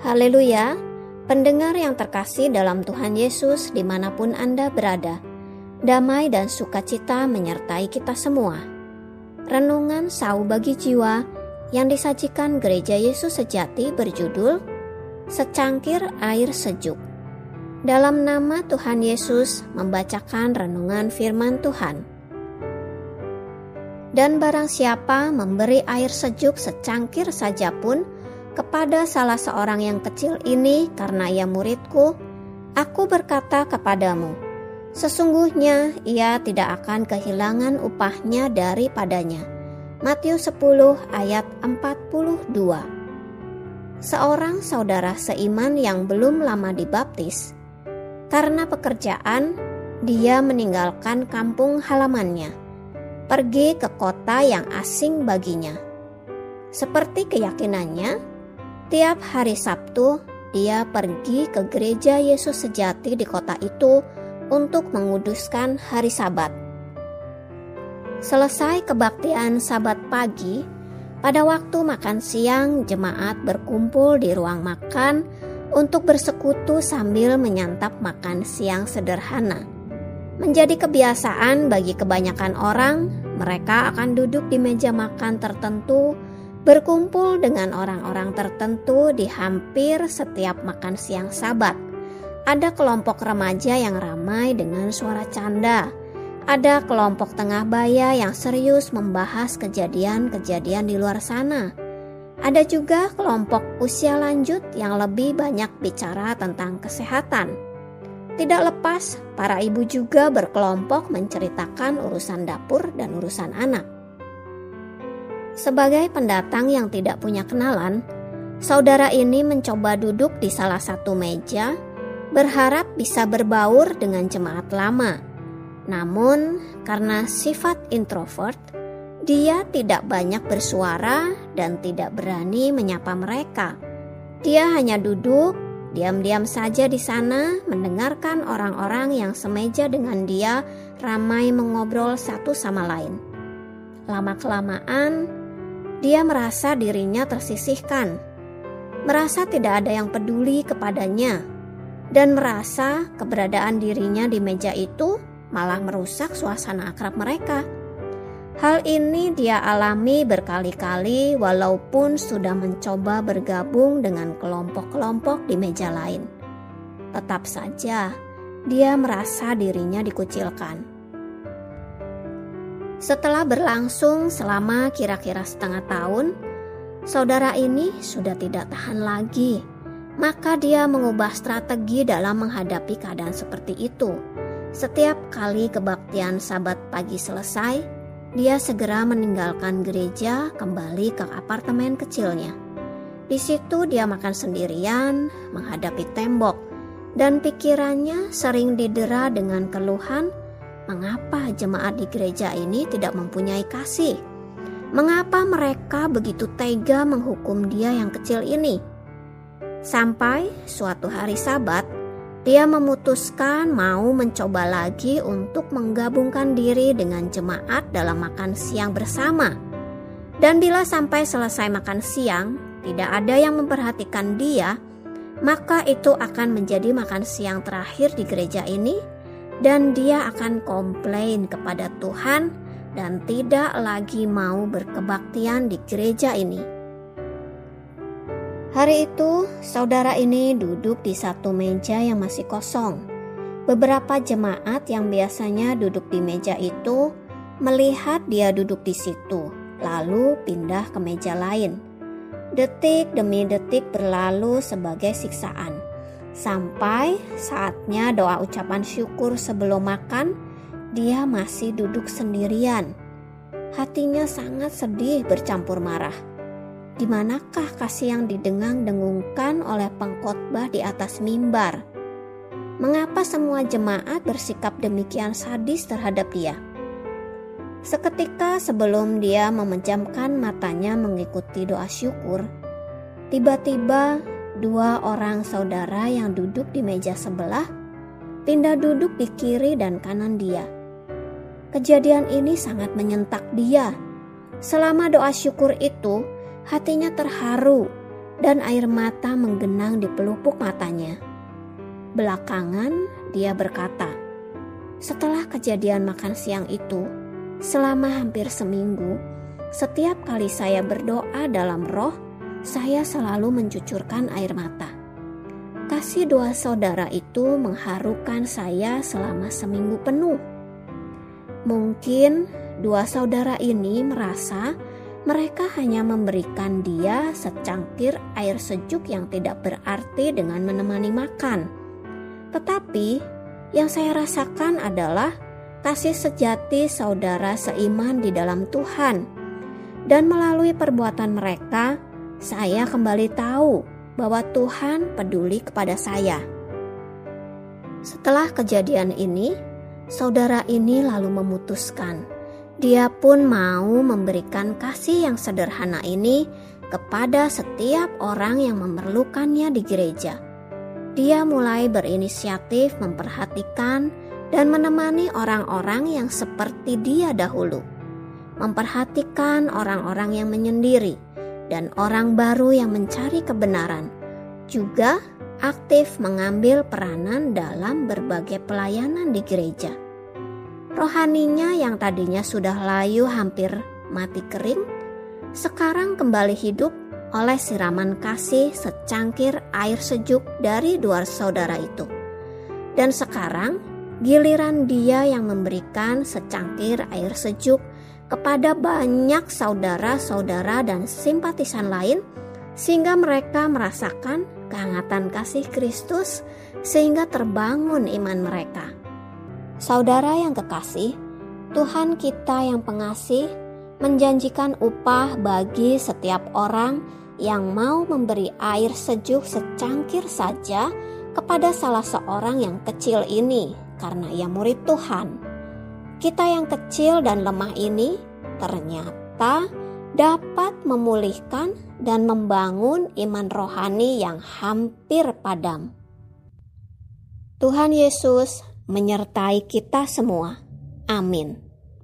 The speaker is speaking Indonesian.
Haleluya, pendengar yang terkasih dalam Tuhan Yesus di mana pun Anda berada, damai dan sukacita menyertai kita semua. Renungan Sau bagi Jiwa yang disajikan Gereja Yesus Sejati berjudul Secangkir Air Sejuk. Dalam nama Tuhan Yesus membacakan renungan firman Tuhan. Dan barang siapa memberi air sejuk secangkir saja pun kepada salah seorang yang kecil ini karena ia muridku, aku berkata kepadamu, sesungguhnya ia tidak akan kehilangan upahnya daripadanya. Matius 10 ayat 42 Seorang saudara seiman yang belum lama dibaptis, karena pekerjaan, dia meninggalkan kampung halamannya, pergi ke kota yang asing baginya. Seperti keyakinannya, tiap hari Sabtu dia pergi ke gereja Yesus sejati di kota itu untuk menguduskan hari Sabat. Selesai kebaktian Sabat pagi, pada waktu makan siang jemaat berkumpul di ruang makan untuk bersekutu sambil menyantap makan siang sederhana. Menjadi kebiasaan bagi kebanyakan orang, mereka akan duduk di meja makan tertentu, berkumpul dengan orang-orang tertentu di hampir setiap makan siang Sabat. Ada kelompok remaja yang ramai dengan suara canda. Ada kelompok tengah baya yang serius membahas kejadian-kejadian di luar sana ada juga kelompok usia lanjut yang lebih banyak bicara tentang kesehatan. Tidak lepas, para ibu juga berkelompok menceritakan urusan dapur dan urusan anak. Sebagai pendatang yang tidak punya kenalan, saudara ini mencoba duduk di salah satu meja, berharap bisa berbaur dengan jemaat lama. Namun, karena sifat introvert, dia tidak banyak bersuara dan tidak berani menyapa mereka. Dia hanya duduk, diam-diam saja di sana, mendengarkan orang-orang yang semeja dengan dia ramai mengobrol satu sama lain. Lama-kelamaan, dia merasa dirinya tersisihkan, merasa tidak ada yang peduli kepadanya, dan merasa keberadaan dirinya di meja itu malah merusak suasana akrab mereka. Hal ini dia alami berkali-kali walaupun sudah mencoba bergabung dengan kelompok-kelompok di meja lain. Tetap saja, dia merasa dirinya dikucilkan. Setelah berlangsung selama kira-kira setengah tahun, saudara ini sudah tidak tahan lagi. Maka dia mengubah strategi dalam menghadapi keadaan seperti itu. Setiap kali kebaktian sabat pagi selesai, dia segera meninggalkan gereja kembali ke apartemen kecilnya. Di situ dia makan sendirian, menghadapi tembok, dan pikirannya sering didera dengan keluhan, mengapa jemaat di gereja ini tidak mempunyai kasih? Mengapa mereka begitu tega menghukum dia yang kecil ini? Sampai suatu hari Sabat, dia memutuskan mau mencoba lagi untuk menggabungkan diri dengan jemaat dalam makan siang bersama. Dan bila sampai selesai makan siang, tidak ada yang memperhatikan dia, maka itu akan menjadi makan siang terakhir di gereja ini, dan dia akan komplain kepada Tuhan dan tidak lagi mau berkebaktian di gereja ini. Hari itu, saudara ini duduk di satu meja yang masih kosong. Beberapa jemaat yang biasanya duduk di meja itu melihat dia duduk di situ, lalu pindah ke meja lain. Detik demi detik berlalu sebagai siksaan, sampai saatnya doa ucapan syukur sebelum makan, dia masih duduk sendirian. Hatinya sangat sedih bercampur marah di manakah kasih yang didengang-dengungkan oleh pengkhotbah di atas mimbar? Mengapa semua jemaat bersikap demikian sadis terhadap dia? Seketika sebelum dia memejamkan matanya mengikuti doa syukur, tiba-tiba dua orang saudara yang duduk di meja sebelah pindah duduk di kiri dan kanan dia. Kejadian ini sangat menyentak dia. Selama doa syukur itu, hatinya terharu dan air mata menggenang di pelupuk matanya. Belakangan, dia berkata, "Setelah kejadian makan siang itu, selama hampir seminggu, setiap kali saya berdoa dalam roh, saya selalu mencucurkan air mata." Kasih dua saudara itu mengharukan saya selama seminggu penuh. Mungkin dua saudara ini merasa mereka hanya memberikan dia secangkir air sejuk yang tidak berarti dengan menemani makan. Tetapi yang saya rasakan adalah kasih sejati saudara seiman di dalam Tuhan. Dan melalui perbuatan mereka, saya kembali tahu bahwa Tuhan peduli kepada saya. Setelah kejadian ini, saudara ini lalu memutuskan dia pun mau memberikan kasih yang sederhana ini kepada setiap orang yang memerlukannya di gereja. Dia mulai berinisiatif memperhatikan dan menemani orang-orang yang seperti dia dahulu, memperhatikan orang-orang yang menyendiri dan orang baru yang mencari kebenaran, juga aktif mengambil peranan dalam berbagai pelayanan di gereja. Rohaninya yang tadinya sudah layu hampir mati kering, sekarang kembali hidup oleh siraman kasih secangkir air sejuk dari dua saudara itu. Dan sekarang giliran dia yang memberikan secangkir air sejuk kepada banyak saudara-saudara dan simpatisan lain sehingga mereka merasakan kehangatan kasih Kristus sehingga terbangun iman mereka. Saudara yang kekasih, Tuhan kita yang pengasih menjanjikan upah bagi setiap orang yang mau memberi air sejuk secangkir saja kepada salah seorang yang kecil ini karena ia murid Tuhan. Kita yang kecil dan lemah ini ternyata dapat memulihkan dan membangun iman rohani yang hampir padam. Tuhan Yesus menyertai kita semua. Amin.